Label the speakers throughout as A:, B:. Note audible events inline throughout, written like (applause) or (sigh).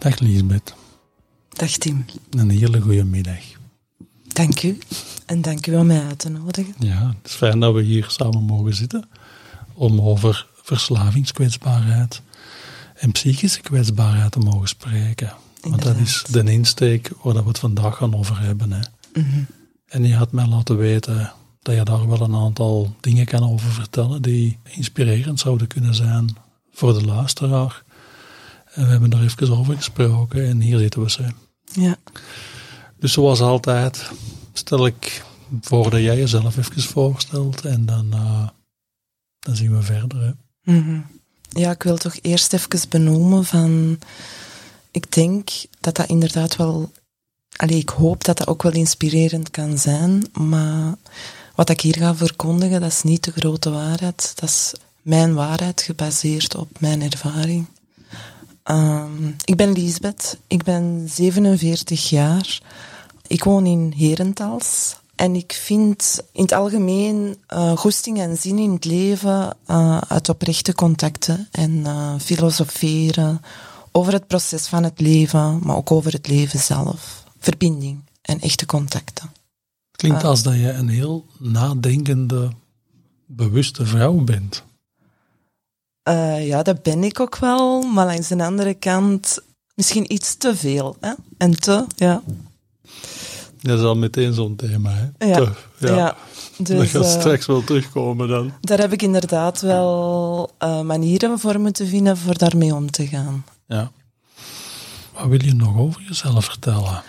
A: Dag Liesbeth.
B: Dag Tim.
A: Een hele goede middag.
B: Dank u. En dank u om mij uit te nodigen.
A: Ja, het is fijn dat we hier samen mogen zitten om over verslavingskwetsbaarheid en psychische kwetsbaarheid te mogen spreken. Want dat is de insteek waar we het vandaag gaan over hebben. Hè.
B: Mhm.
A: En je had mij laten weten dat je daar wel een aantal dingen kan over vertellen die inspirerend zouden kunnen zijn voor de luisteraar. En we hebben daar even over gesproken en hier zitten we ze.
B: Ja.
A: Dus zoals altijd stel ik voor dat jij jezelf even voorstelt en dan, uh, dan zien we verder. Hè.
B: Mhm. Ja, ik wil toch eerst even benoemen van... Ik denk dat dat inderdaad wel... Allee, ik hoop dat dat ook wel inspirerend kan zijn, maar wat ik hier ga verkondigen, dat is niet de grote waarheid. Dat is mijn waarheid, gebaseerd op mijn ervaring. Um, ik ben Liesbeth, ik ben 47 jaar. Ik woon in Herentals. En ik vind in het algemeen uh, goesting en zin in het leven uh, uit oprechte contacten en uh, filosoferen over het proces van het leven, maar ook over het leven zelf. Verbinding en echte contacten.
A: Klinkt als dat je een heel nadenkende, bewuste vrouw bent.
B: Uh, ja, dat ben ik ook wel, maar langs de andere kant misschien iets te veel. Hè? En te, ja.
A: Dat is al meteen zo'n thema, hè?
B: Ja.
A: Te, ja.
B: ja. Dus,
A: dat gaat
B: uh,
A: straks wel terugkomen dan.
B: Daar heb ik inderdaad wel uh, manieren voor moeten vinden voor daarmee om te gaan.
A: Ja. Wat wil je nog over jezelf vertellen?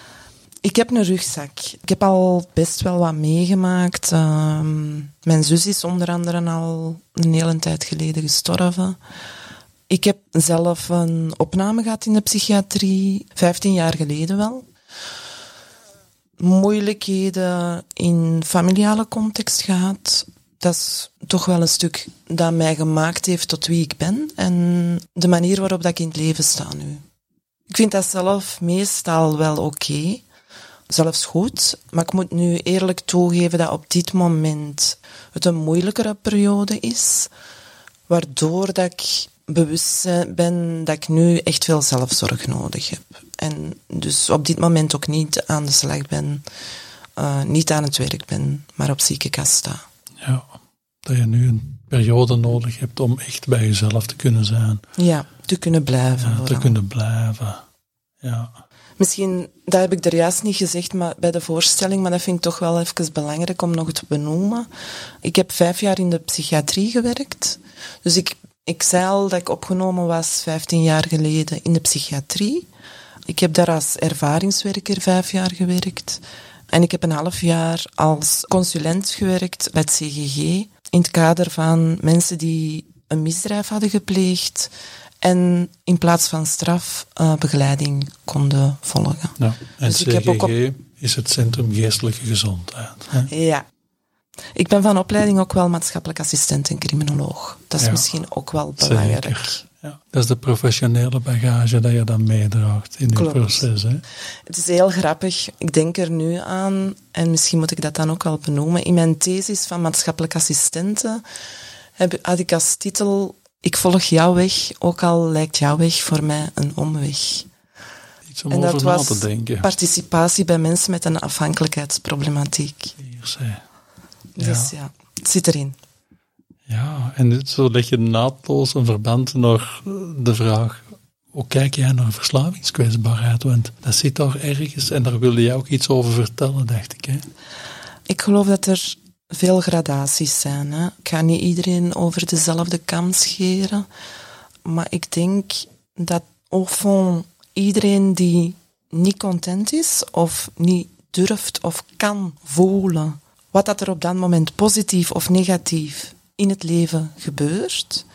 B: Ik heb een rugzak. Ik heb al best wel wat meegemaakt. Uh, mijn zus is onder andere al een hele tijd geleden gestorven. Ik heb zelf een opname gehad in de psychiatrie, 15 jaar geleden wel. Moeilijkheden in familiale context gehad. Dat is toch wel een stuk dat mij gemaakt heeft tot wie ik ben en de manier waarop dat ik in het leven sta nu. Ik vind dat zelf meestal wel oké. Zelfs goed. Maar ik moet nu eerlijk toegeven dat op dit moment het een moeilijkere periode is. Waardoor dat ik bewust ben dat ik nu echt veel zelfzorg nodig heb. En dus op dit moment ook niet aan de slag ben, uh, niet aan het werk ben, maar op ziekenkast sta.
A: Ja, dat je nu een periode nodig hebt om echt bij jezelf te kunnen zijn.
B: Ja, te kunnen blijven.
A: Ja, te kunnen blijven. Ja.
B: Misschien, dat heb ik er juist niet gezegd maar bij de voorstelling, maar dat vind ik toch wel even belangrijk om nog te benoemen. Ik heb vijf jaar in de psychiatrie gewerkt. Dus ik, ik zei al dat ik opgenomen was 15 jaar geleden in de psychiatrie. Ik heb daar als ervaringswerker vijf jaar gewerkt. En ik heb een half jaar als consulent gewerkt bij het CGG. In het kader van mensen die een misdrijf hadden gepleegd en in plaats van straf uh, begeleiding konden volgen.
A: Ja, en dus CGG ik heb ook op... is het Centrum Geestelijke Gezondheid. Hè?
B: Ja. Ik ben van opleiding ook wel maatschappelijk assistent en criminoloog. Dat is ja, misschien ook wel belangrijk.
A: Zeker. Ja. Dat is de professionele bagage dat je dan meedraagt in dit proces. Hè?
B: Het is heel grappig. Ik denk er nu aan, en misschien moet ik dat dan ook wel benoemen. In mijn thesis van maatschappelijk assistenten heb, had ik als titel ik volg jouw weg, ook al lijkt jouw weg voor mij een omweg.
A: Iets om en over na te denken.
B: participatie bij mensen met een afhankelijkheidsproblematiek.
A: Hier zij.
B: Ja. Dus ja, het zit erin.
A: Ja, en zo leg je naadloos een verband naar de vraag, hoe kijk jij naar verslavingskwetsbaarheid? Want dat zit daar ergens en daar wilde jij ook iets over vertellen, dacht ik. Hè?
B: Ik geloof dat er veel gradaties zijn. Hè. Ik ga niet iedereen over dezelfde kam scheren. Maar ik denk dat au fond iedereen die niet content is of niet durft of kan voelen wat dat er op dat moment positief of negatief in het leven gebeurt,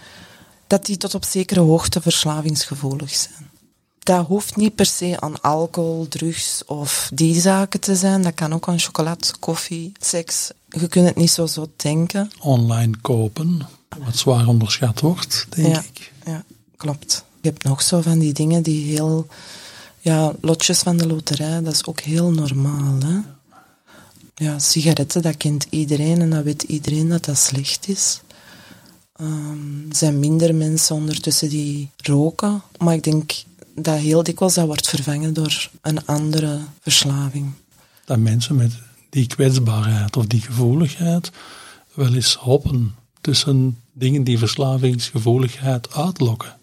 B: dat die tot op zekere hoogte verslavingsgevoelig zijn. Dat hoeft niet per se aan alcohol, drugs of die zaken te zijn. Dat kan ook aan chocolade, koffie, seks. Je kunt het niet zo zo denken.
A: Online kopen, wat zwaar onderschat wordt, denk
B: ja,
A: ik.
B: Ja, klopt. Je hebt nog zo van die dingen die heel... Ja, lotjes van de loterij, dat is ook heel normaal, hè. Ja, sigaretten, dat kent iedereen en dat weet iedereen dat dat slecht is. Ehm, er zijn minder mensen ondertussen die roken, maar ik denk dat heel dikwijls dat wordt vervangen door een andere verslaving.
A: Dat mensen met die kwetsbaarheid of die gevoeligheid wel eens hoppen tussen dingen die verslavingsgevoeligheid uitlokken.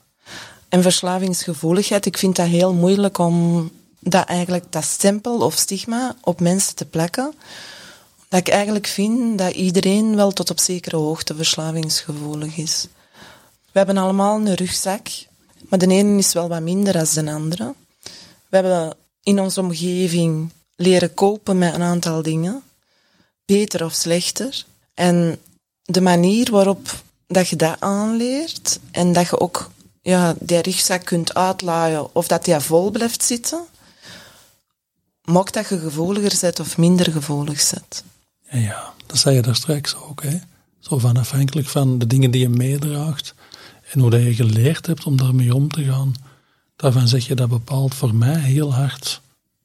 B: En verslavingsgevoeligheid, ik vind dat heel moeilijk om dat eigenlijk dat stempel of stigma op mensen te plakken. Dat ik eigenlijk vind dat iedereen wel tot op zekere hoogte verslavingsgevoelig is. We hebben allemaal een rugzak, maar de ene is wel wat minder dan de andere. We hebben in onze omgeving leren kopen met een aantal dingen, beter of slechter. En de manier waarop dat je dat aanleert en dat je ook ja, die rugzak kunt uitlaaien of dat die vol blijft zitten, maakt dat je gevoeliger bent of minder gevoelig.
A: Ja, ja, dat zei je daar straks ook. Hè? Zo van afhankelijk van de dingen die je meedraagt en hoe dat je geleerd hebt om daarmee om te gaan, daarvan zeg je dat bepaalt voor mij heel hard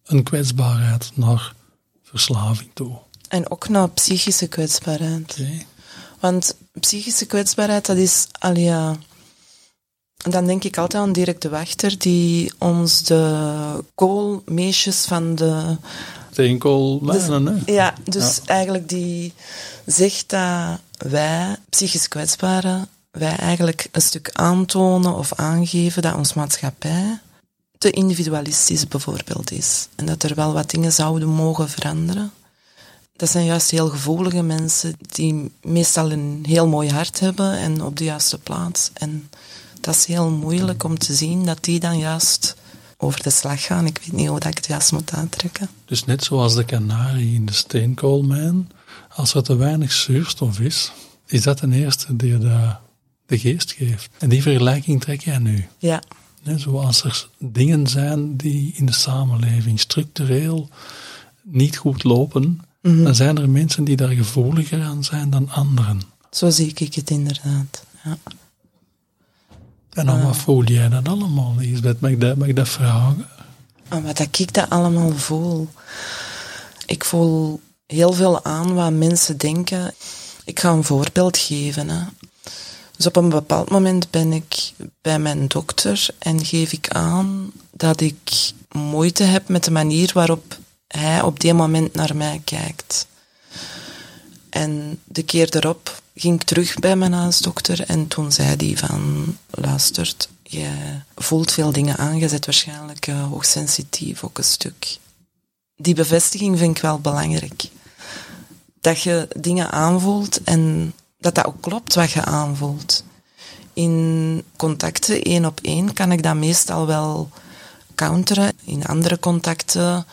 A: een kwetsbaarheid naar verslaving toe.
B: En ook naar psychische kwetsbaarheid.
A: Okay.
B: Want psychische kwetsbaarheid, dat is al ja. Dan denk ik altijd aan Dirk de Wachter, die ons de koolmeesjes van de.
A: Steenkoolmijnen,
B: dus,
A: hè?
B: Ja, dus ja. eigenlijk die zegt dat wij, psychisch kwetsbaren, wij eigenlijk een stuk aantonen of aangeven dat ons maatschappij te individualistisch bijvoorbeeld is. En dat er wel wat dingen zouden mogen veranderen. Dat zijn juist heel gevoelige mensen die meestal een heel mooi hart hebben en op de juiste plaats. En dat is heel moeilijk om te zien dat die dan juist over de slag gaan. Ik weet niet hoe dat ik het juist moet aantrekken.
A: Dus net zoals de kanarie in de steenkoolmijn, als er te weinig zuurstof is, is dat ten eerste die de, de geest geeft. En die vergelijking trek jij nu.
B: Ja.
A: Zoals er dingen zijn die in de samenleving structureel niet goed lopen, mm -hmm. dan zijn er mensen die daar gevoeliger aan zijn dan anderen.
B: Zo zie ik het inderdaad. Ja.
A: En dan, uh, wat voel jij dat allemaal, Lisbeth? Mag ik dat, mag ik dat vragen?
B: En wat ik dat allemaal voel? Ik voel heel veel aan wat mensen denken. Ik ga een voorbeeld geven. Hè. Dus op een bepaald moment ben ik bij mijn dokter en geef ik aan dat ik moeite heb met de manier waarop hij op die moment naar mij kijkt. En de keer erop ging ik terug bij mijn huisdokter en toen zei hij van, luistert, je voelt veel dingen aan, je bent waarschijnlijk uh, hoogsensitief ook een stuk. Die bevestiging vind ik wel belangrijk. Dat je dingen aanvoelt en dat dat ook klopt wat je aanvoelt. In contacten één op één kan ik dat meestal wel counteren. In andere contacten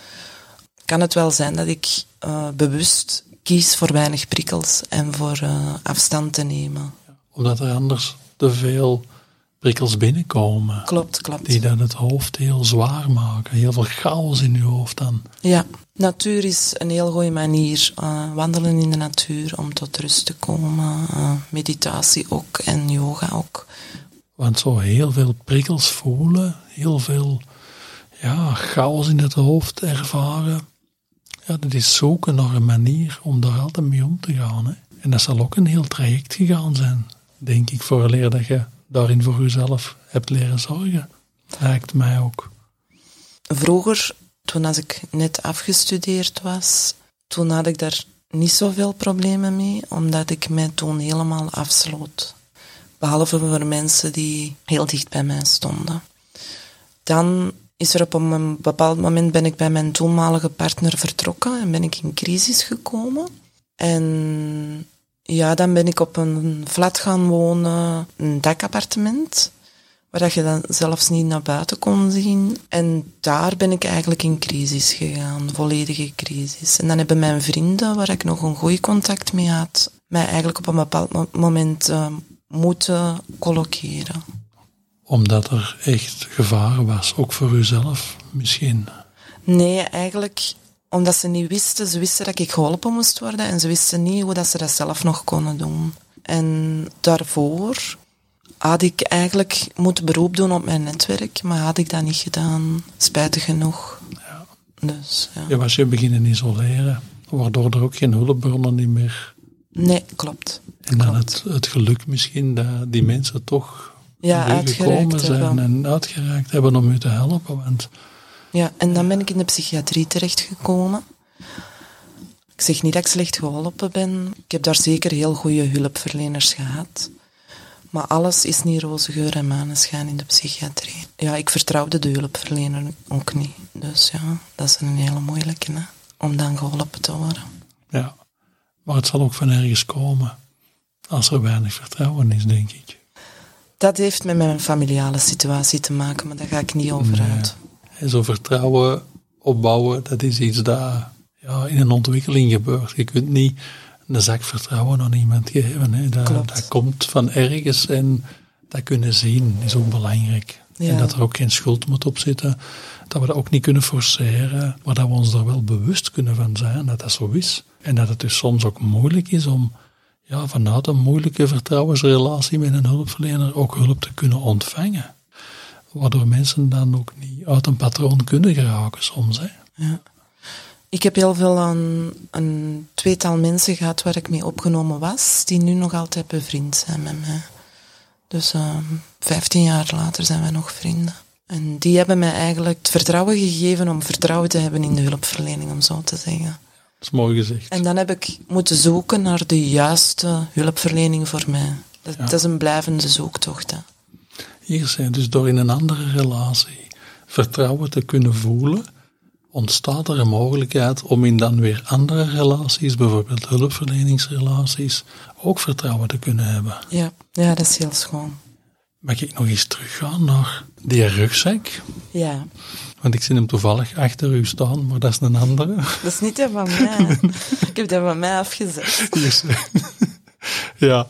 B: kan het wel zijn dat ik uh, bewust kies voor weinig prikkels en voor uh, afstand te nemen.
A: Omdat er anders te veel prikkels binnenkomen.
B: Klopt, klopt.
A: Die dat het hoofd heel zwaar maken. Heel veel chaos in je hoofd dan.
B: Ja, natuur is een heel goede manier. Uh, wandelen in de natuur om tot rust te komen. Uh, meditatie ook en yoga ook.
A: Want zo heel veel prikkels voelen, heel veel ja, chaos in het hoofd ervaren. Ja, dat is zoeken naar een manier om daar altijd mee om te gaan. Hè. En dat zal ook een heel traject gegaan zijn, denk ik, voor leer dat je daarin voor jezelf hebt leren zorgen. Lijkt mij ook.
B: Vroeger, toen als ik net afgestudeerd was, toen had ik daar niet zoveel problemen mee, omdat ik mij toen helemaal afsloot. Behalve voor mensen die heel dicht bij mij stonden. Dan is er op een bepaald moment ben ik bij mijn toenmalige partner vertrokken en ben ik in crisis gekomen. En ja, dan ben ik op een flat gaan wonen, een dakappartement, waar dat je dan zelfs niet naar buiten kon zien. En daar ben ik eigenlijk in crisis gegaan, volledige crisis. En dan hebben mijn vrienden, waar ik nog een goed contact mee had, mij eigenlijk op een bepaald moment uh, moeten colloceren.
A: Omdat er echt gevaar was, ook voor uzelf misschien?
B: Nee, eigenlijk omdat ze niet wisten. Ze wisten dat ik geholpen moest worden en ze wisten niet hoe dat ze dat zelf nog konden doen. En daarvoor had ik eigenlijk moeten beroep doen op mijn netwerk, maar had ik dat niet gedaan, spijtig genoeg. Ja. Dus, ja.
A: Je was je beginnen isoleren, waardoor er ook geen hulpbronnen meer...
B: Nee, klopt.
A: En dan Het, het geluk misschien dat die mensen toch ja, gekomen zijn hebben. en uitgeraakt hebben om u te helpen. Want...
B: Ja, en dan ben ik in de psychiatrie terechtgekomen. Ik zeg niet dat ik slecht geholpen ben. Ik heb daar zeker heel goede hulpverleners gehad. Maar alles is niet roze geur en maneschijn in de psychiatrie. Ja, ik vertrouwde de hulpverlener ook niet. Dus ja, dat is een hele moeilijke, hè, om dan geholpen te worden.
A: Ja, maar het zal ook van ergens komen. Als er weinig vertrouwen is, denk ik.
B: Dat heeft met mijn familiale situatie te maken, maar daar ga ik niet over uit.
A: En zo vertrouwen opbouwen, dat is iets dat ja, in een ontwikkeling gebeurt. Je kunt niet een zak vertrouwen aan iemand geven. Hè. Dat, dat komt van ergens en dat kunnen zien is ook belangrijk. En dat er ook geen schuld moet op zitten. Dat we dat ook niet kunnen forceren, maar dat we ons er wel bewust kunnen van zijn dat dat zo is. En dat het dus soms ook moeilijk is om ja, vanuit een moeilijke vertrouwensrelatie met een hulpverlener ook hulp te kunnen ontvangen. Waardoor mensen dan ook niet uit een patroon kunnen geraken soms. Hè.
B: Ja. Ik heb heel veel aan een tweetal mensen gehad waar ik mee opgenomen was, die nu nog altijd bevriend zijn met mij. Dus uh, vijftien jaar later zijn wij nog vrienden. En die hebben mij eigenlijk het vertrouwen gegeven om vertrouwen te hebben in de hulpverlening, om zo te zeggen.
A: Dat is mooi gezegd.
B: En dan heb ik moeten zoeken naar de juiste hulpverlening voor mij. Dat, dat is een blijvende zoektocht. Hè.
A: Hier zijn dus door in een andere relatie vertrouwen te kunnen voelen, ontstaat er een mogelijkheid om in dan weer andere relaties, bijvoorbeeld hulpverleningsrelaties, ook vertrouwen te kunnen hebben.
B: Ja, ja dat is heel schoon.
A: Mag ik nog eens teruggaan naar die rugzak?
B: Ja.
A: Want ik zie hem toevallig achter u staan, maar dat is een andere.
B: Dat is niet van (laughs) mij. ik heb dat van mij afgezet.
A: ja,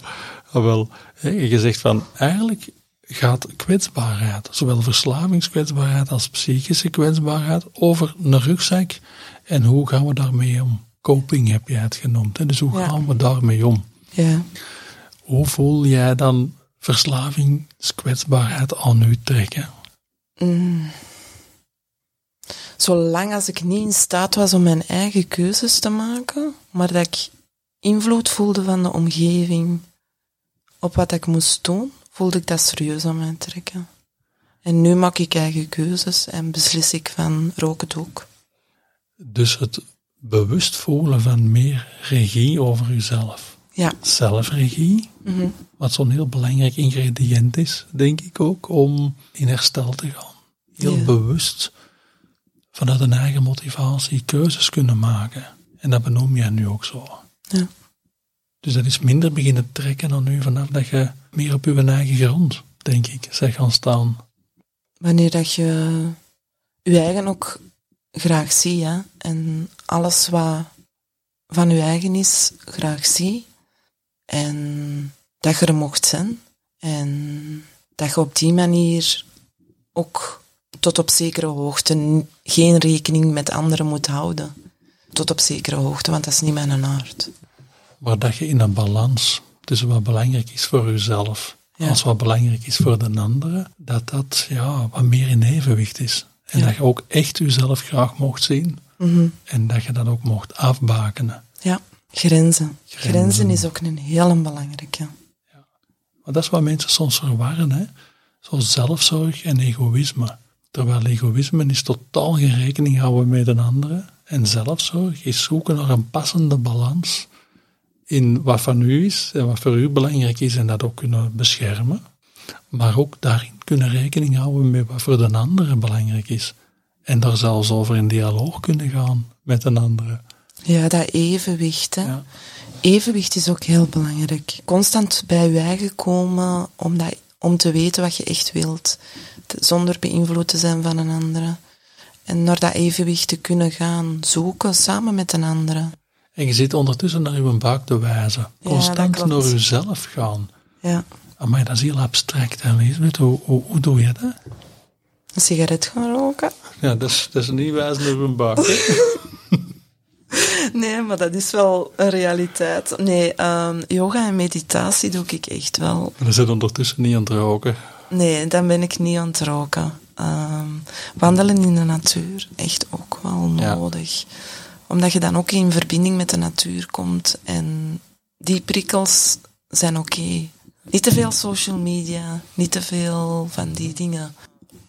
A: wel. Je zegt van, eigenlijk gaat kwetsbaarheid, zowel verslavingskwetsbaarheid als psychische kwetsbaarheid, over een rugzak. En hoe gaan we daarmee om? Coping heb je het genoemd. Dus hoe gaan we daarmee om?
B: Ja.
A: Hoe voel jij dan verslavingskwetsbaarheid aan u trekken?
B: Mm. Zolang als ik niet in staat was om mijn eigen keuzes te maken, maar dat ik invloed voelde van de omgeving op wat ik moest doen, voelde ik dat serieus aan mij trekken. En nu maak ik eigen keuzes en beslis ik van rook het ook.
A: Dus het bewust voelen van meer regie over jezelf.
B: Ja.
A: Zelfregie, mm wat zo'n heel belangrijk ingrediënt is, denk ik ook, om in herstel te gaan. Heel bewust vanuit een eigen motivatie keuzes kunnen maken. En dat benoem jij nu ook zo.
B: Ja.
A: Dus dat is minder beginnen trekken dan nu vanaf dat je meer op je eigen grond, denk ik, zeg gaan staan.
B: Wanneer dat je je eigen ook graag ziet, hè? en alles wat van je eigen is, graag ziet, en dat je er mocht zijn, en dat je op die manier ook tot op zekere hoogte geen rekening met anderen moet houden. Tot op zekere hoogte, want dat is niet mijn aard.
A: Maar dat je in een balans tussen wat belangrijk is voor jezelf, als wat belangrijk is voor de andere, dat dat ja, wat meer in evenwicht is. En dat je ook echt jezelf graag mocht zien.
B: Mhm.
A: En dat je dat ook mocht afbakenen.
B: Ja, grenzen. Grenzen, is ook een heel belangrijke.
A: Ja. Maar dat is wat mensen soms verwarren, hè. Zo zelfzorg en egoïsme. Terwijl egoïsme is totaal geen rekening houden met een andere. En zelfzorg is zoeken naar een passende balans in wat van u is en wat voor u belangrijk is en dat ook kunnen beschermen. Maar ook daarin kunnen rekening houden met wat voor de andere belangrijk is. En daar zelfs over in dialoog kunnen gaan met een andere.
B: Ja, dat evenwicht. Hè. Evenwicht is ook heel belangrijk. Constant bij je eigen komen om, dat, Om te weten wat je echt wilt. Zonder beïnvloed te zijn van een andere. En naar dat evenwicht te kunnen gaan zoeken samen met een andere.
A: En je zit ondertussen naar je buik te wijzen. Constant naar jezelf gaan.
B: Ja.
A: Maar dat is heel abstract. Hè? Hoe, hoe, hoe doe je dat?
B: Een sigaret gaan roken.
A: Ja, dat is, dat is niet wijzen naar je buik. (laughs)
B: nee, maar dat is wel een realiteit. Nee, um, yoga en meditatie doe ik echt wel.
A: Maar dan zit ondertussen niet aan het roken.
B: Nee, dan ben ik niet aan het roken. Um, wandelen in de natuur, echt ook wel nodig. Omdat je dan ook in verbinding met de natuur komt. En die prikkels zijn oké. Niet te veel social media, niet te veel van die dingen.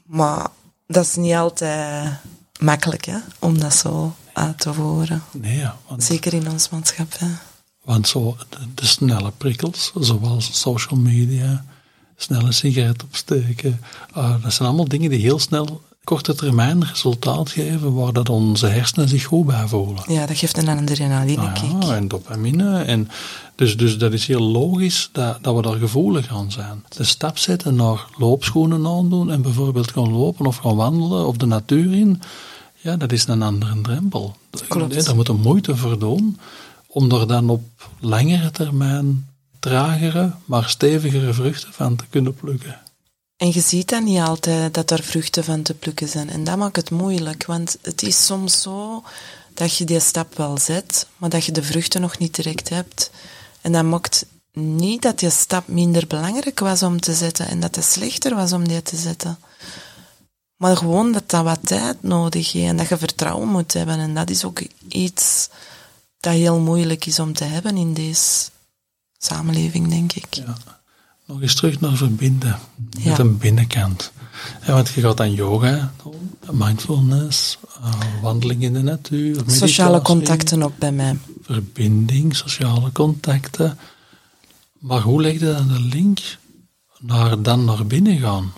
B: Maar dat is niet altijd makkelijk hè, om dat zo uit te voeren.
A: Nee, ja,
B: want, Zeker in ons maatschappij.
A: Want zo de, snelle prikkels, zoals social media, snelle sigaret opsteken, uh, dat zijn allemaal dingen die heel snel korte termijn resultaat geven waar dat onze hersenen zich goed bij voelen.
B: Ja, dat geeft een adrenaline kick.
A: Ah, ja, en dopamine. En dus, dus dat is heel logisch dat, dat we daar gevoelig aan zijn. De stap zetten naar loopschoenen aandoen en bijvoorbeeld gaan lopen of gaan wandelen of de natuur in, ja, dat is een andere drempel.
B: Klopt.
A: Daar moet een moeite voor doen om er dan op langere termijn tragere, maar stevigere vruchten van te kunnen plukken.
B: En je ziet dan niet altijd dat er vruchten van te plukken zijn. En dat maakt het moeilijk, want het is soms zo dat je die stap wel zet, maar dat je de vruchten nog niet direct hebt. En dat maakt niet dat die stap minder belangrijk was om te zetten en dat het slechter was om die te zetten. Maar gewoon dat dat wat tijd nodig heeft en dat je vertrouwen moet hebben. En dat is ook iets dat heel moeilijk is om te hebben in deze samenleving, denk ik.
A: Nog eens terug naar verbinden met een binnenkant. Ja, want je gaat aan yoga mindfulness, uh, wandeling in de natuur, meditatie,
B: Sociale contacten ook bij mij.
A: Verbinding, sociale contacten. Maar hoe leg je dan de link naar dan naar binnen gaan?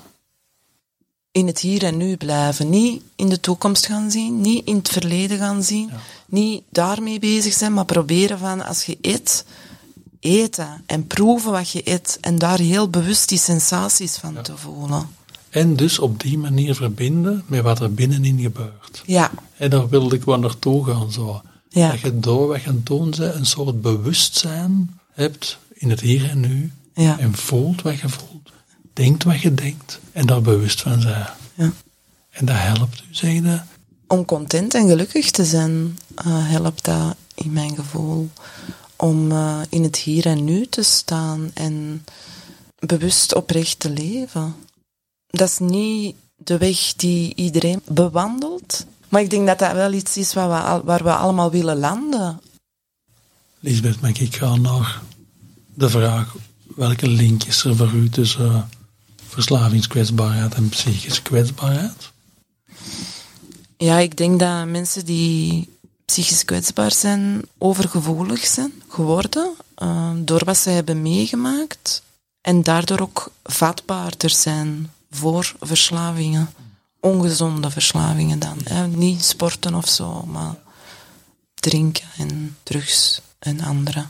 B: In het hier en nu blijven. Niet in de toekomst gaan zien, niet in het verleden gaan zien, niet daarmee bezig zijn, maar proberen van als je eet, eten en proeven wat je eet en daar heel bewust die sensaties van te voelen.
A: En dus op die manier verbinden met wat er binnenin gebeurt.
B: Ja.
A: En daar wilde ik wel naartoe gaan zo. Ja. Dat je door wat je doen bent, een soort bewustzijn hebt in het hier en nu.
B: Ja.
A: En voelt wat je voelt. Denkt wat je denkt. En daar bewust van zijn.
B: Ja.
A: En dat helpt u, zeg je
B: Om content en gelukkig te zijn, uh, helpt dat in mijn gevoel om uh, in het hier en nu te staan en bewust oprecht te leven. Dat is niet de weg die iedereen bewandelt, maar ik denk dat dat wel iets is waar we, waar we allemaal willen landen.
A: Lisbeth, mag ik gaan naar de vraag: welke link is er voor u tussen uh, verslavingskwetsbaarheid en psychische kwetsbaarheid?
B: Ja, ik denk dat mensen die psychisch kwetsbaar zijn, overgevoelig zijn geworden uh, door wat ze hebben meegemaakt en daardoor ook vatbaarder zijn voor verslavingen. Ongezonde verslavingen dan. Hè. Niet sporten of zo, maar drinken en drugs en andere.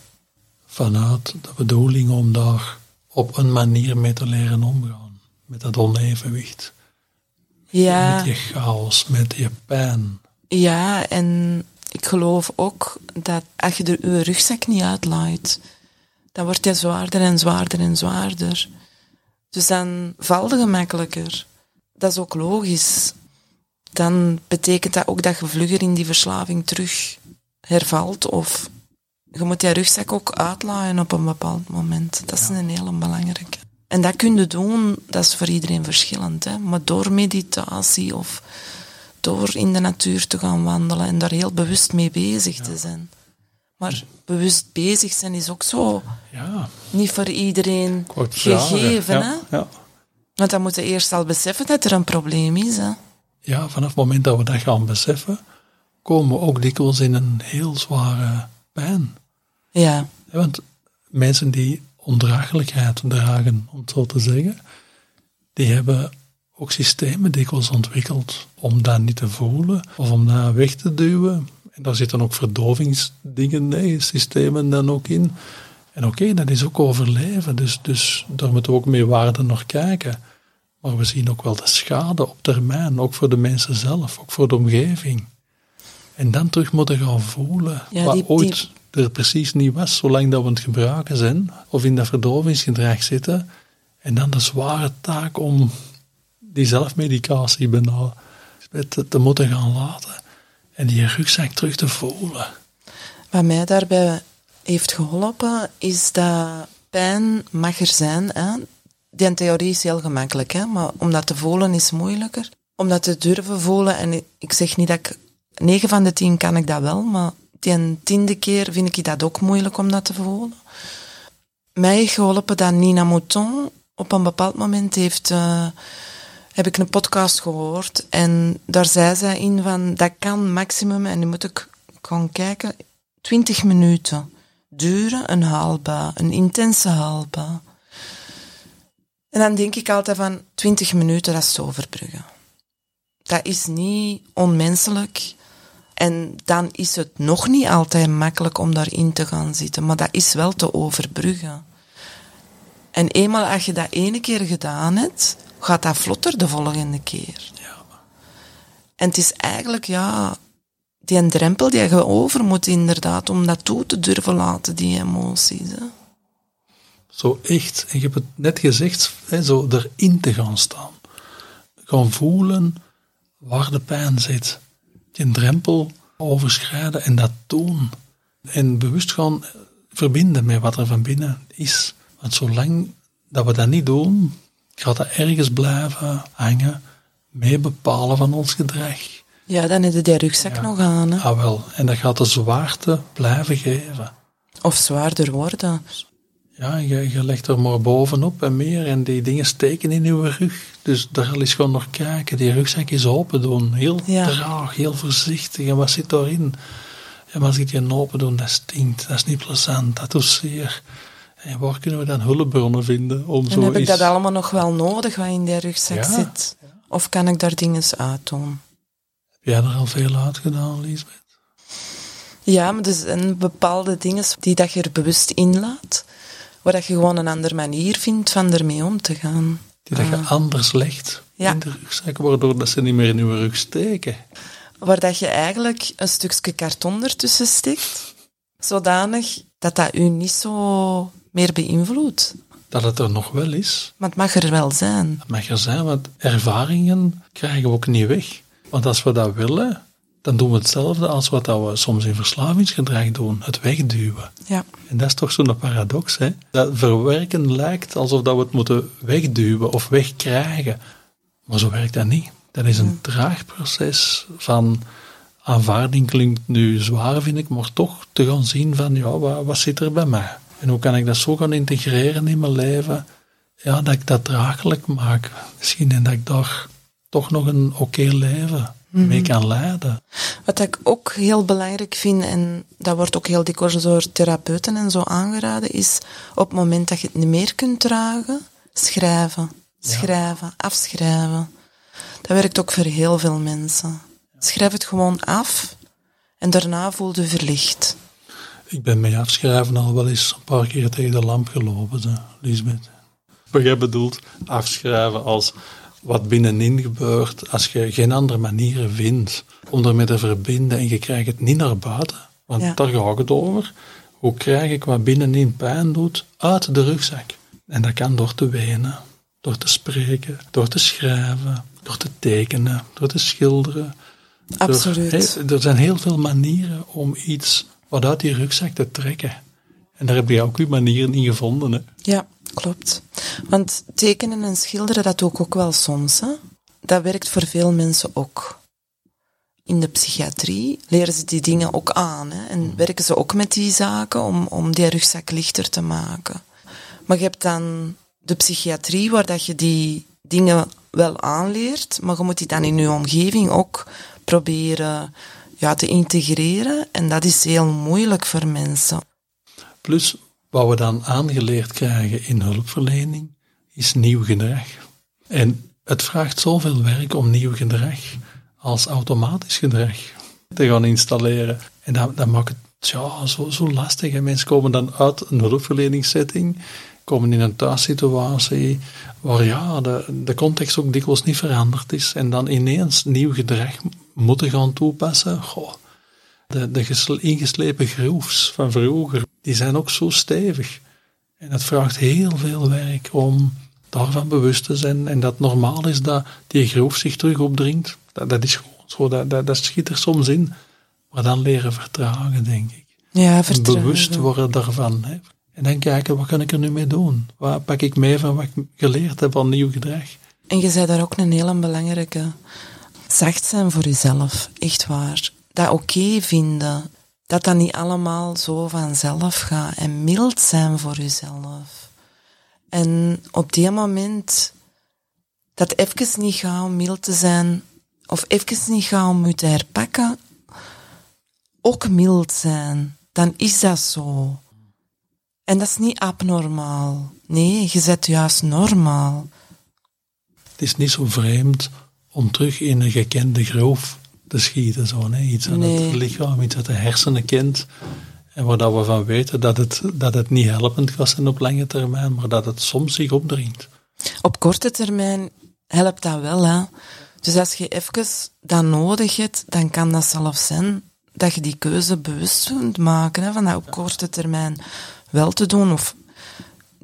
A: Vanuit de bedoeling om daar op een manier mee te leren omgaan. Met dat onevenwicht.
B: Ja.
A: Met je chaos, met je pijn.
B: Ja, en ik geloof ook dat als je er je rugzak niet uitlaait, dan wordt hij zwaarder en zwaarder en zwaarder. Dus dan valt het gemakkelijker. Dat is ook logisch. Dan betekent dat ook dat je vlugger in die verslaving terug hervalt of je moet die rugzak ook uitlaaien op een bepaald moment. Dat is een hele belangrijke. En dat kun je doen, dat is voor iedereen verschillend. Hè? Maar door meditatie of door in de natuur te gaan wandelen en daar heel bewust mee bezig te zijn. Maar bewust bezig zijn is ook zo
A: ja.
B: niet voor iedereen gegeven. Hè?
A: Ja.
B: Want dan moeten we eerst al beseffen dat er een probleem is. Hè?
A: Ja, vanaf het moment dat we dat gaan beseffen, komen we ook dikwijls in een heel zware pijn.
B: Ja.
A: Want mensen die ondraaglijkheid dragen, om het zo te zeggen, die hebben ook systemen dikwijls ontwikkeld om dat niet te voelen of om dat weg te duwen. En daar zitten ook verdovingsdingen, nee, systemen dan ook in. En oké, dat is ook overleven, dus, dus daar moeten we ook mee waarde naar kijken. Maar we zien ook wel de schade op termijn, ook voor de mensen zelf, ook voor de omgeving. En dan terug moeten gaan voelen
B: Ja,
A: wat
B: die- die-
A: ooit er precies niet was, zolang dat we het gebruiken zijn, of in dat verdovingsgedrag zitten. En dan de zware taak om die zelfmedicatie bijna te, te moeten gaan laten. En die rugzak terug te voelen.
B: Wat mij daarbij heeft geholpen, is dat pijn mag er zijn. Hè? Die theorie is heel gemakkelijk, hè? maar om dat te voelen is moeilijker. Om dat te durven voelen, en ik- ik zeg niet dat ik... 9 van de 10 kan ik dat wel, maar die tiende keer vind ik dat ook moeilijk om dat te voelen. Mij heeft geholpen dat Nina Mouton op een bepaald moment heeft... eh, heb ik een podcast gehoord en daar zei zij in van dat kan maximum, en nu moet ik gaan kijken, 20 minuten duren, een haalbaar, een intense haalbaar. En dan denk ik altijd van 20 minuten, dat is te overbruggen. Dat is niet onmenselijk. En dan is het nog niet altijd makkelijk om daarin te gaan zitten, maar dat is wel te overbruggen. En eenmaal als je dat ene keer gedaan hebt, gaat dat vlotter de volgende keer.
A: Ja.
B: En het is eigenlijk, ja, die een drempel die je over moet inderdaad, om dat toe te durven laten, die emoties. Hè.
A: Zo echt, en je hebt het net gezegd, hè, zo erin te gaan staan. Gaan voelen waar de pijn zit. Die drempel overschrijden en dat doen. En bewust gaan verbinden met wat er van binnen is. Want zolang dat we dat niet doen, gaat dat ergens blijven hangen, mee bepalen van ons gedrag.
B: Ja, dan heb je die rugzak
A: Ja.
B: nog aan. Hè.
A: Ah wel, en dat gaat de zwaarte blijven geven.
B: Of zwaarder worden.
A: Ja, je, je legt er maar bovenop en meer en die dingen steken in je rug. Dus daar eens gewoon nog kijken. Die rugzak is open doen. Heel
B: Ja.
A: traag, heel voorzichtig. En wat zit daarin? Maar als ik die open doe, dat stinkt. Dat is niet plezant. Dat doet zeer. En waar kunnen we dan hulpbronnen vinden om
B: En
A: zo
B: heb ik dat allemaal nog wel nodig, wat in die rugzak
A: Ja.
B: zit? Of kan ik daar dingen uit doen?
A: Heb jij er al veel uit gedaan, Lisbeth?
B: Ja, maar er zijn bepaalde dingen die dat je er bewust inlaat, waar dat je gewoon een andere manier vindt van ermee om te gaan.
A: Die dat je anders legt
B: Ja.
A: in de rugzak, waardoor dat ze niet meer in je rug steken.
B: Waar dat je eigenlijk een stukje karton ertussen steekt, zodanig dat dat u niet zo meer beïnvloedt.
A: Dat het er nog wel is.
B: Maar het mag er wel zijn.
A: Dat mag er zijn, want ervaringen krijgen we ook niet weg. Want als we dat willen, dan doen we hetzelfde als wat dat we soms in verslavingsgedrag doen, het wegduwen.
B: Ja.
A: En dat is toch zo'n paradox, hè? Dat verwerken lijkt alsof dat we het moeten wegduwen of wegkrijgen. Maar zo werkt dat niet. Dat is een traag proces van aanvaarding klinkt nu zwaar, vind ik, maar toch te gaan zien van, ja, wat, wat zit er bij mij? En hoe kan ik dat zo gaan integreren in mijn leven? Ja, dat ik dat draaglijk maak. Misschien en dat ik daar toch nog een oké leven mee kan leiden.
B: Wat ik ook heel belangrijk vind, en dat wordt ook heel dikwijls door therapeuten en zo aangeraden, is op het moment dat je het niet meer kunt dragen, schrijven. Schrijven, afschrijven. Dat werkt ook voor heel veel mensen. Schrijf het gewoon af en daarna voel je verlicht.
A: Ik ben met afschrijven al wel eens een paar keer tegen de lamp gelopen, zo, Lisbeth. Maar jij bedoelt afschrijven als wat binnenin gebeurt, als je geen andere manieren vindt om ermee te verbinden en je krijgt het niet naar buiten. Want
B: Ja.
A: daar gaat het over. Hoe krijg ik wat binnenin pijn doet uit de rugzak? En dat kan door te wenen, door te spreken, door te schrijven, door te tekenen, door te schilderen. Door-
B: Absoluut.
A: hè, er zijn heel veel manieren om iets wat uit die rugzak te trekken. En daar heb je ook uw manieren in gevonden. Hè?
B: Ja, klopt. Want tekenen en schilderen, dat doe ik ook wel soms. Hè? Dat werkt voor veel mensen ook. In de psychiatrie leren ze die dingen ook aan. Hè? En werken ze ook met die zaken om, om die rugzak lichter te maken. Maar je hebt dan de psychiatrie waar dat je die dingen wel aanleert, maar je moet die dan in je omgeving ook proberen ja, te integreren. En dat is heel moeilijk voor mensen.
A: Plus, wat we dan aangeleerd krijgen in hulpverlening, is nieuw gedrag. En het vraagt zoveel werk om nieuw gedrag als automatisch gedrag te gaan installeren. En dat, dat maakt het tja, zo, zo lastig. En mensen komen dan uit een hulpverleningssetting, komen in een thuissituatie waar ja, de context ook dikwijls niet veranderd is. En dan ineens nieuw gedrag moeten gaan toepassen. Goh, de, de ingeslepen groefs van vroeger, die zijn ook zo stevig. En het vraagt heel veel werk om daarvan bewust te zijn. En dat normaal is dat die groef zich terug opdringt. Dat, dat is gewoon zo, dat, dat, dat schiet er soms in. Maar dan leren vertragen, denk ik.
B: Ja, vertragen.
A: Bewust worden daarvan. Hè. En dan kijken, wat kan ik er nu mee doen? Wat pak ik mee van wat ik geleerd heb van nieuw gedrag?
B: En je zei daar ook een hele belangrijke. Zacht zijn voor jezelf, echt waar. Dat oké vinden. Dat dat niet allemaal zo vanzelf gaat. En mild zijn voor jezelf. En op die moment dat even niet gaat om mild te zijn, of even niet gaat om te herpakken, ook mild zijn, dan is dat zo. En dat is niet abnormaal. Nee, je zet juist normaal.
A: Het is niet zo vreemd om terug in een gekende groof te schieten. Zo, nee. Iets aan het lichaam, iets uit de hersenen kent. En waar dat we van weten dat het, dat het niet helpend kan zijn op lange termijn, maar dat het soms zich opdringt.
B: Op korte termijn helpt dat wel, hè. Dus als je even dat nodig hebt, dan kan dat zelfs zijn dat je die keuze bewust kunt maken, hè, van dat op korte termijn wel te doen, of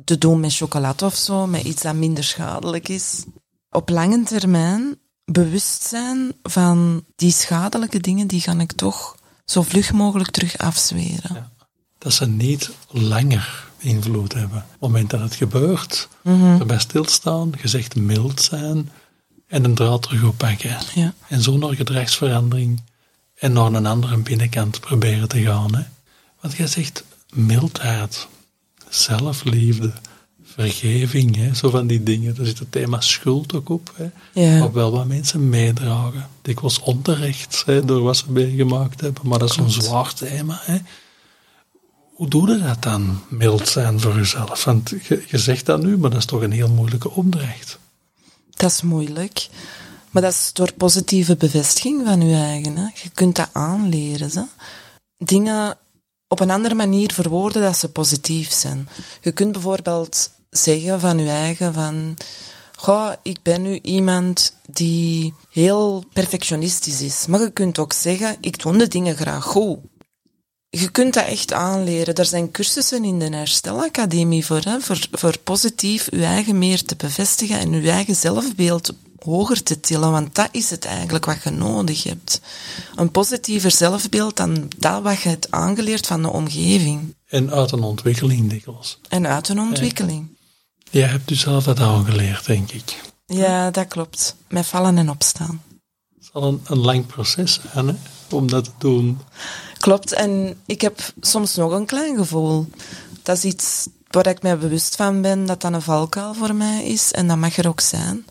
B: te doen met chocolade of zo, met iets dat minder schadelijk is. Op lange termijn bewust zijn van die schadelijke dingen, die ga ik toch zo vlug mogelijk terug afzweren. Ja.
A: Dat ze niet langer invloed hebben. Op het moment dat het gebeurt, mm erbij stilstaan, gezegd mild zijn en een draad terug oppakken. Ja. En zo naar gedragsverandering en naar een andere binnenkant proberen te gaan. Hè. Want jij zegt mildheid, zelfliefde, vergeving, hè, zo van die dingen. Daar zit het thema schuld ook op. Hè, ja. Wat wel wat mensen meedragen. Dikwijls onterecht hè, door wat ze meegemaakt hebben, maar dat is een zwaar thema. Hè. Hoe doe je dat dan, mild zijn voor jezelf? Want je, je zegt dat nu, maar dat is toch een heel moeilijke opdracht.
B: Dat is moeilijk. Maar dat is door positieve bevestiging van je eigen. Hè. Je kunt dat aanleren. Hè. Dingen op een andere manier verwoorden dat ze positief zijn. Je kunt bijvoorbeeld zeggen van je eigen van... Goh, ik ben nu iemand die heel perfectionistisch is. Maar je kunt ook zeggen, ik doe de dingen graag goed. Je kunt dat echt aanleren. Er zijn cursussen in de Herstelacademie voor, hè, voor, voor positief je eigen meer te bevestigen en je eigen zelfbeeld hoger te tillen, want dat is het eigenlijk wat je nodig hebt. Een positiever zelfbeeld dan dat wat je hebt aangeleerd van de omgeving.
A: En uit een ontwikkeling dikwijls.
B: En uit een ontwikkeling.
A: Jij hebt dus zelf dat aangeleerd, denk ik.
B: Ja, dat klopt. Met vallen en opstaan.
A: Het zal een, een lang proces zijn, hè, om dat te doen.
B: Klopt, en ik heb soms nog een klein gevoel. Dat is iets waar ik mij bewust van ben, dat dat een valkuil voor mij is. En dat mag er ook zijn.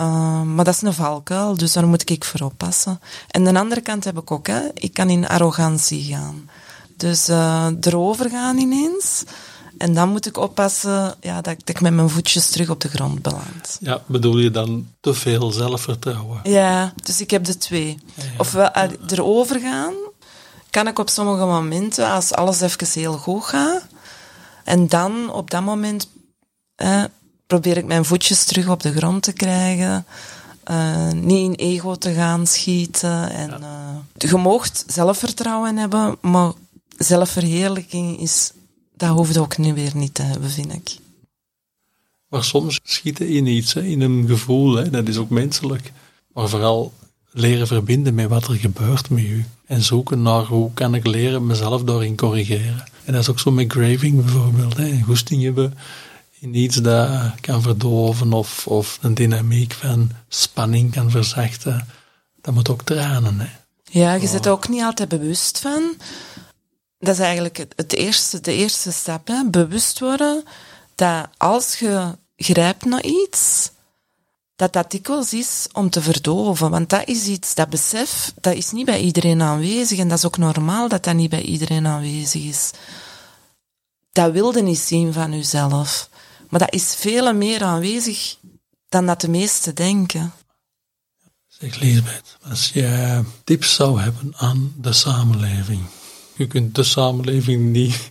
B: Uh, maar dat is een valkuil, dus daar moet ik voor oppassen. En de andere kant heb ik ook, hè. ik kan in arrogantie gaan. Dus uh, erover gaan ineens. En dan moet ik oppassen ja, dat, ik met mijn voetjes terug op de grond beland.
A: Ja, bedoel je dan te veel zelfvertrouwen?
B: Ja, dus ik heb de twee. Ja, ja. Ofwel erover gaan, kan ik op sommige momenten, als alles even heel goed gaat, en dan op dat moment probeer ik mijn voetjes terug op de grond te krijgen. Uh, niet in ego te gaan schieten. En, uh, je moogt zelfvertrouwen hebben, maar zelfverheerlijking is, dat hoeft ook nu weer niet te hebben, vind ik.
A: Maar soms schieten in iets, hè, in een gevoel, hè, dat is ook menselijk. Maar vooral leren verbinden met wat er gebeurt met u. En zoeken naar hoe kan ik leren mezelf daarin corrigeren. En dat is ook zo met graving bijvoorbeeld. Hè. Goesting hebben in iets dat kan verdoven of, of een dynamiek van spanning kan verzachten. Dat moet ook tranen. Hè.
B: Ja, je zit er ook niet altijd bewust van. Dat is eigenlijk het, eerste, de eerste stap. Bewust worden dat als je grijpt naar iets, dat dat dikwijls is om te verdoven. Want dat is iets, dat besef, dat is niet bij iedereen aanwezig. En dat is ook normaal dat dat niet bij iedereen aanwezig is. Dat wilde niet zien van jezelf. Maar dat is veel meer aanwezig dan dat de meesten denken.
A: Zeg Lisbeth, als je tips zou hebben aan de samenleving, je kunt de samenleving niet,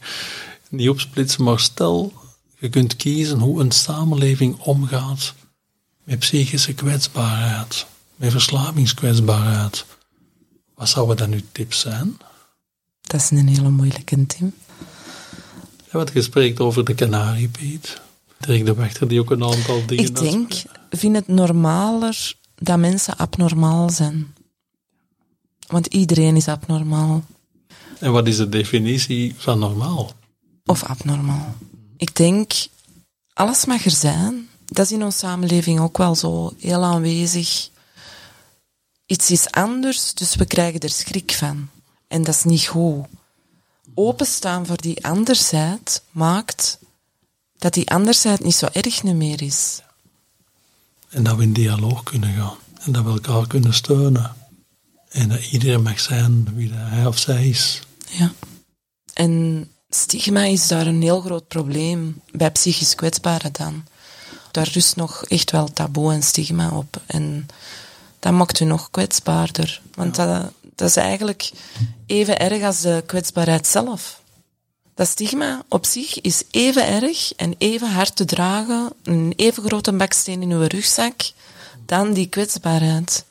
A: niet opsplitsen, maar stel, je kunt kiezen hoe een samenleving omgaat met psychische kwetsbaarheid, met verslavingskwetsbaarheid. Wat zouden dan uw tips zijn?
B: Dat is een hele moeilijke, Tim.
A: Ja, want je spreekt over de kanariepiet. Dirk de Wachter die ook een aantal dingen...
B: Ik denk, vind het normaler dat mensen abnormaal zijn. Want iedereen is abnormaal.
A: En wat is de definitie van normaal?
B: Of abnormaal. Ik denk, alles mag er zijn. Dat is in onze samenleving ook wel zo heel aanwezig. Iets is anders, dus we krijgen er schrik van. En dat is niet goed. Openstaan voor die andersheid maakt dat die andersheid niet zo erg meer is.
A: En dat we in dialoog kunnen gaan. En dat we elkaar kunnen steunen. En dat iedereen mag zijn wie hij of zij is.
B: Ja. En stigma is daar een heel groot probleem bij psychisch kwetsbaren dan. Daar rust nog echt wel taboe en stigma op. En dat maakt u nog kwetsbaarder. Want dat, dat is eigenlijk even erg als de kwetsbaarheid zelf. Dat stigma op zich is even erg en even hard te dragen, een even grote baksteen in uw rugzak, dan die kwetsbaarheid.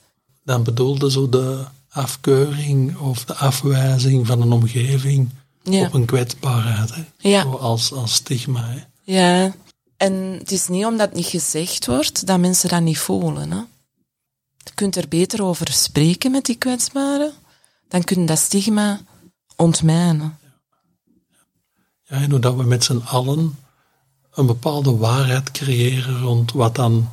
A: Dan bedoelde zo de afkeuring of de afwijzing van een omgeving op een kwetsbaarheid. Hè?
B: Ja.
A: Zo als, als stigma. Hè?
B: Ja. En het is niet omdat het niet gezegd wordt dat mensen dat niet voelen. Hè? Je kunt er beter over spreken met die kwetsbaren. Dan kun je dat stigma ontmijnen.
A: Ja, en hoe dat we met z'n allen een bepaalde waarheid creëren rond wat dan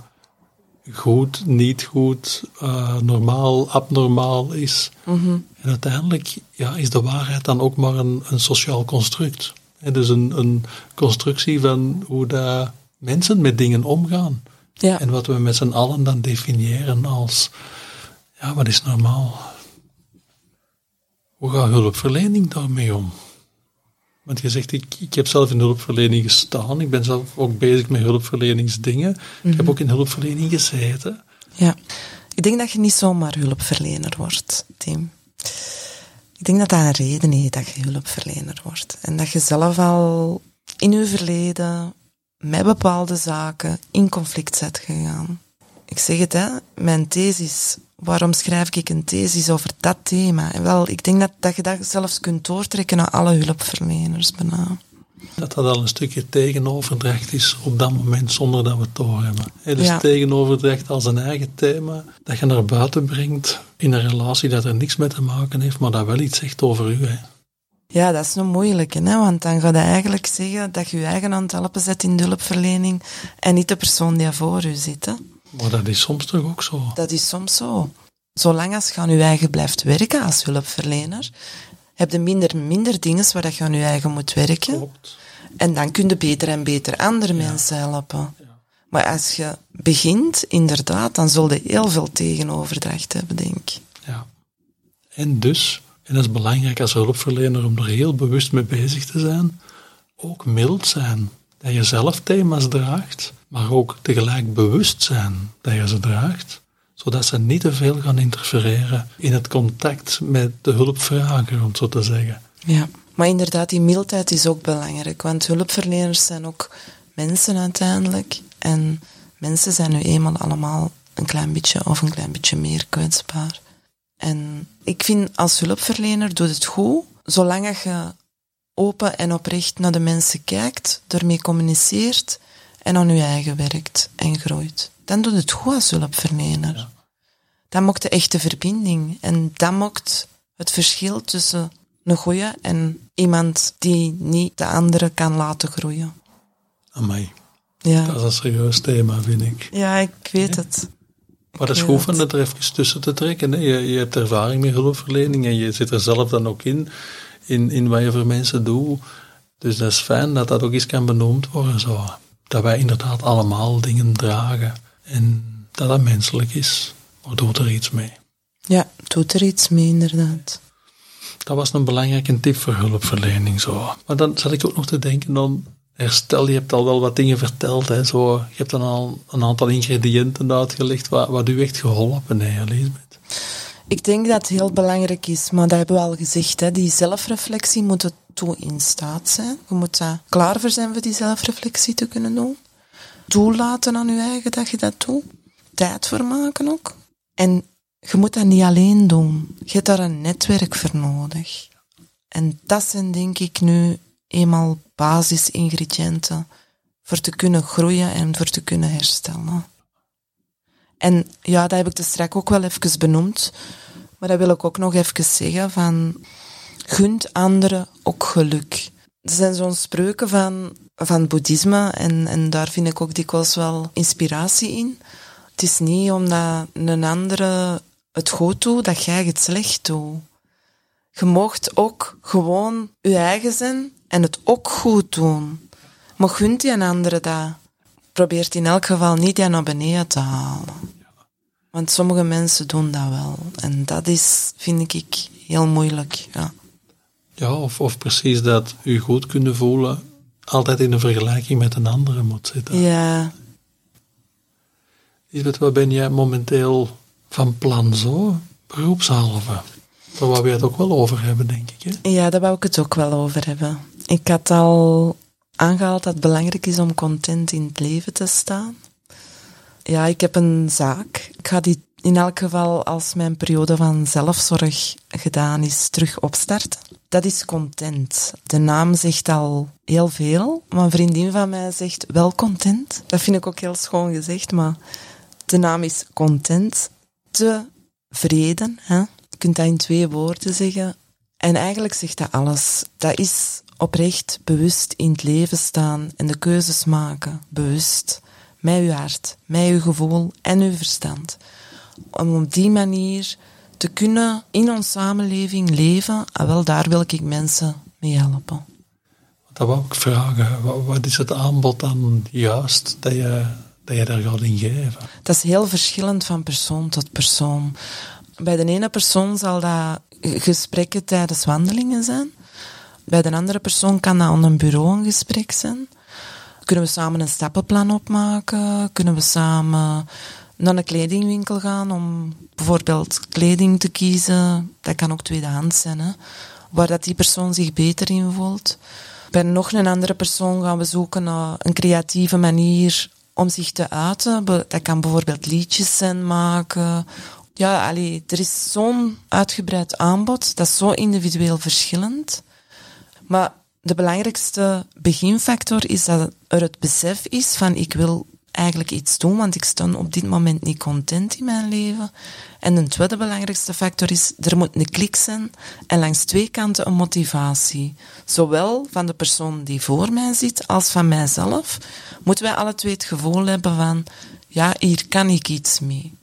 A: goed, niet goed, uh, normaal, abnormaal is.
B: Mhm.
A: En uiteindelijk ja, is de waarheid dan ook maar een, een sociaal construct. Dus een, een constructie van hoe dat mensen met dingen omgaan.
B: Ja.
A: En wat we met z'n allen dan definiëren als, ja, wat is normaal? Hoe gaat hulpverlening daarmee om? Want je zegt, ik, ik heb zelf in hulpverlening gestaan. Ik ben zelf ook bezig met hulpverleningsdingen. Ik heb ook in hulpverlening gezeten.
B: Ja. Ik denk dat je niet zomaar hulpverlener wordt, Tim. Ik denk dat dat een reden heeft dat je hulpverlener wordt. En dat je zelf al in je verleden met bepaalde zaken in conflict bent gegaan. Ik zeg het, hè, mijn thesis. Waarom schrijf ik een thesis over dat thema? En wel, ik denk dat, dat je dat zelfs kunt doortrekken naar alle hulpverleners bijna.
A: Dat dat al een stukje tegenoverdracht is op dat moment zonder dat we het doorhebben. He, dus
B: Ja.
A: tegenoverdracht als een eigen thema dat je naar buiten brengt in een relatie dat er niks mee te maken heeft, maar dat wel iets zegt over u.
B: Ja, dat is een moeilijke, hè? want dan ga je eigenlijk zeggen dat je je eigen aan het helpen zet in de hulpverlening en niet de persoon die voor u zit. Hè?
A: Maar dat is soms toch ook zo.
B: Dat is soms zo. Zolang als je aan je eigen blijft werken als hulpverlener, heb je minder, minder dingen waar dat je aan je eigen moet werken.
A: Klopt.
B: En dan kun je beter en beter andere mensen helpen. Maar als je begint, inderdaad, dan zul je heel veel tegenoverdracht hebben, denk ik.
A: Ja. En dus, en dat is belangrijk als hulpverlener om er heel bewust mee bezig te zijn, ook mild zijn. Dat je zelf thema's draagt, maar ook tegelijk bewust zijn dat je ze draagt, zodat ze niet te veel gaan interfereren in het contact met de hulpvrager, om zo te zeggen.
B: Ja, maar inderdaad, die mildheid is ook belangrijk, want hulpverleners zijn ook mensen uiteindelijk. En mensen zijn nu eenmaal allemaal een klein beetje of een klein beetje meer kwetsbaar. En ik vind als hulpverlener doet het goed, zolang je open en oprecht naar de mensen kijkt, ermee communiceert en aan je eigen werkt en groeit. Dan doet het goed als hulpverlener. Dat maakt de echte verbinding. En dat maakt het verschil tussen een goeie en iemand die niet de andere kan laten groeien.
A: Amai,
B: Ja,
A: dat is een serieus thema, vind ik.
B: ja ik weet het.
A: Maar dat is goed
B: het.
A: het er even tussen te trekken. Hè. Je, je hebt ervaring met hulpverlening en je zit er zelf dan ook in, in, in wat je voor mensen doet. Dus dat is fijn dat dat ook eens kan benoemd worden. Zo. Dat wij inderdaad allemaal dingen dragen en dat dat menselijk is. Maar doet er iets mee.
B: Ja, doet er iets mee, inderdaad.
A: Dat was een belangrijke tip voor hulpverlening. Zo. Maar dan zat ik ook nog te denken aan herstel. Je hebt al wel wat dingen verteld. Hè, zo. Je hebt dan al een aantal ingrediënten uitgelegd wat, wat u echt geholpen heeft, Elisabeth.
B: Ik denk dat het heel belangrijk is, maar dat hebben we al gezegd. Hè. Die zelfreflectie moet er toe in staat zijn. Je moet daar klaar voor zijn voor die zelfreflectie te kunnen doen. Toelaten aan je eigen dat je dat doet. Tijd voor maken ook. En je moet dat niet alleen doen. Je hebt daar een netwerk voor nodig. En dat zijn denk ik nu eenmaal basisingrediënten voor te kunnen groeien en voor te kunnen herstellen. En ja, dat heb ik dus straks ook wel even benoemd. Maar dat wil ik ook nog even zeggen van... Gunt anderen ook geluk. Er zijn zo'n spreuken van, van boeddhisme en, en daar vind ik ook dikwijls wel inspiratie in. Het is niet omdat een andere het goed doet, dat jij het slecht doet. Je mocht ook gewoon je eigen zijn en het ook goed doen. Maar gunt die een andere dat. Probeert in elk geval niet die naar beneden te halen. Want sommige mensen doen dat wel. En dat is, vind ik, heel moeilijk. Ja,
A: ja of, of precies dat u goed kunnen voelen altijd in een vergelijking met een andere moet zitten.
B: Ja.
A: Lisbeth, wat ben jij momenteel van plan zo, beroepshalve? Daar wou we het ook wel over hebben, denk ik. Hè?
B: Ja, daar wou ik het ook wel over hebben. Ik had al aangehaald dat het belangrijk is om content in het leven te staan. Ja, ik heb een zaak. Ik ga die in elk geval, als mijn periode van zelfzorg gedaan is, terug opstarten. Dat is content. De naam zegt al heel veel. Maar een vriendin van mij zegt wel content. Dat vind ik ook heel schoon gezegd, maar de naam is content. Tevreden, hè? Je kunt dat in twee woorden zeggen. En eigenlijk zegt dat alles. Dat is oprecht bewust in het leven staan en de keuzes maken, bewust. Met uw hart, met uw gevoel en uw verstand. Om op die manier te kunnen in onze samenleving leven, en ah, wel daar wil ik mensen mee helpen.
A: Dat wou ik vragen. Wat is het aanbod dan juist dat je, dat je daar gaat in geven?
B: Dat is heel verschillend van persoon tot persoon. Bij de ene persoon zal dat gesprekken tijdens wandelingen zijn. Bij de andere persoon kan dat aan een bureau een gesprek zijn. Kunnen we samen een stappenplan opmaken? Kunnen we samen naar een kledingwinkel gaan om bijvoorbeeld kleding te kiezen? Dat kan ook tweedehands zijn, hè? waar dat die persoon zich beter in voelt. Bij nog een andere persoon gaan we zoeken naar een creatieve manier om zich te uiten. Dat kan bijvoorbeeld liedjes zijn maken ja, allee, er is zo'n uitgebreid aanbod, dat is zo individueel verschillend. Maar de belangrijkste beginfactor is dat er het besef is van ik wil eigenlijk iets doen, want ik sta op dit moment niet content in mijn leven. En een tweede belangrijkste factor is, er moet een klik zijn en langs twee kanten een motivatie. Zowel van de persoon die voor mij zit, als van mijzelf, moeten wij alle twee het gevoel hebben van, ja, hier kan ik iets mee.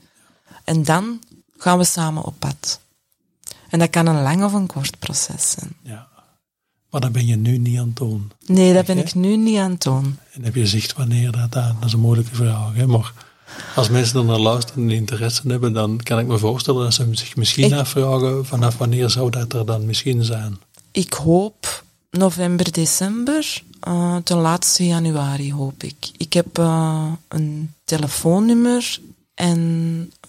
B: En dan gaan we samen op pad. En dat kan een lang of een kort proces zijn.
A: Ja. Maar dat ben je nu niet aan het doen.
B: Nee, dat ben ik nu niet aan het doen.
A: En heb je gezegd wanneer dat, dat, dat is een moeilijke vraag. Hè? Maar als mensen er naar luisteren en interesse hebben, dan kan ik me voorstellen dat ze zich misschien afvragen vanaf wanneer zou dat er dan misschien zijn.
B: Ik hoop november, december, uh, ten laatste januari hoop ik. Ik heb uh, een telefoonnummer en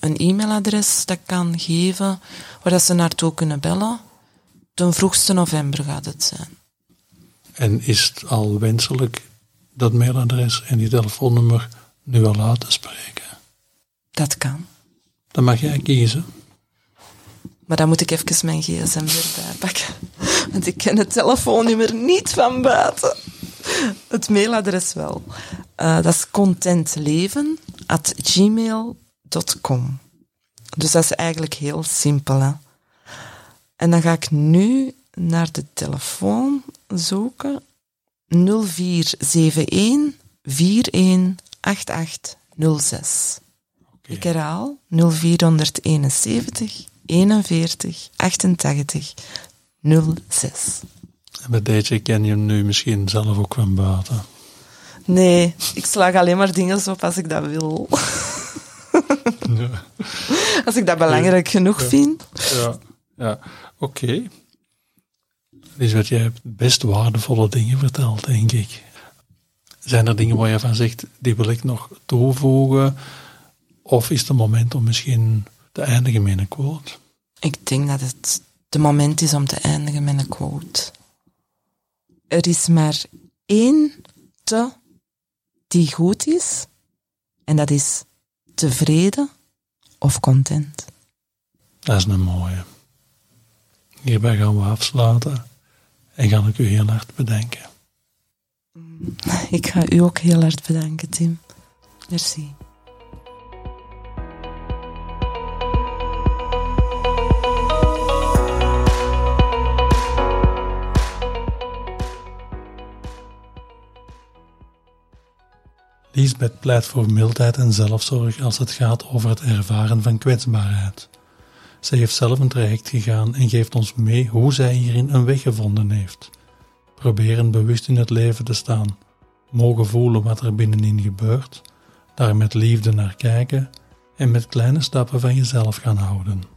B: een e-mailadres dat kan geven waar dat ze naartoe kunnen bellen. Ten vroegste november gaat het zijn.
A: En is het al wenselijk dat mailadres en die telefoonnummer nu al laten spreken?
B: Dat kan.
A: Dan mag jij kiezen.
B: Maar dan moet ik even mijn gsm erbij pakken. Want ik ken het telefoonnummer niet van buiten. Het mailadres wel. Uh, dat is contentleven.gmail.com dus dat is eigenlijk heel simpel. Hè? En dan ga ik nu naar de telefoon zoeken. 0471 418806. Okay. Ik herhaal 0471 41 88 06.
A: En bij deze ken je hem nu misschien zelf ook van buiten.
B: Nee, ik slag alleen maar dingen op als ik dat wil. (laughs) Als ik dat belangrijk genoeg vind.
A: Ja, ja. oké. Okay. Lisbeth, jij hebt best waardevolle dingen verteld, denk ik. Zijn er dingen waar je van zegt, die wil ik nog toevoegen? Of is het een moment om misschien te eindigen met een quote?
B: Ik denk dat het de moment is om te eindigen met een quote. Er is maar één te die goed is, en dat is tevreden of content.
A: Dat is een mooie. Hierbij gaan we afsluiten en ga ik u heel hard bedanken.
B: Ik ga u ook heel hard bedanken, Tim. Merci.
A: Lisbeth pleit voor mildheid en zelfzorg als het gaat over het ervaren van kwetsbaarheid. Zij heeft zelf een traject gegaan en geeft ons mee hoe zij hierin een weg gevonden heeft. Proberen bewust in het leven te staan, mogen voelen wat er binnenin gebeurt, daar met liefde naar kijken en met kleine stappen van jezelf gaan houden.